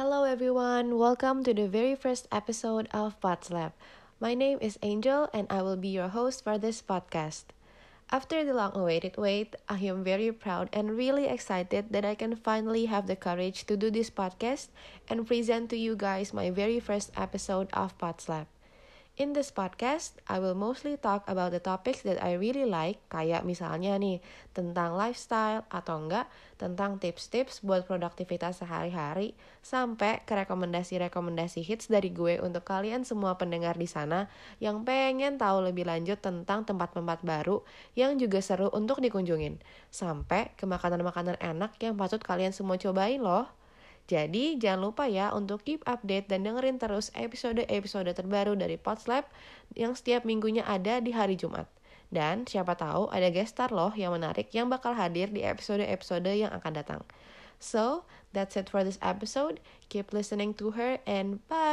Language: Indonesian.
everyone, welcome to the very first episode of Pots Lab. My name is Angel and I will be your host for this podcast. After the long awaited wait, I am very proud and really excited that I can finally have the courage to do this podcast and present to you guys my very first episode of Pots Lab. In this podcast, I will mostly talk about the topics that I really like, kayak misalnya nih, tentang lifestyle atau enggak, tentang tips-tips buat produktivitas sehari-hari, sampai ke rekomendasi-rekomendasi hits dari gue untuk kalian semua pendengar di sana yang pengen tahu lebih lanjut tentang tempat-tempat baru yang juga seru untuk dikunjungin, sampai ke makanan-makanan enak yang patut kalian semua cobain loh. Jadi jangan lupa ya untuk keep update dan dengerin terus episode-episode terbaru dari Podslab yang setiap minggunya ada di hari Jumat. Dan siapa tahu ada guest star loh yang menarik yang bakal hadir di episode-episode yang akan datang. So, that's it for this episode. Keep listening to her and bye!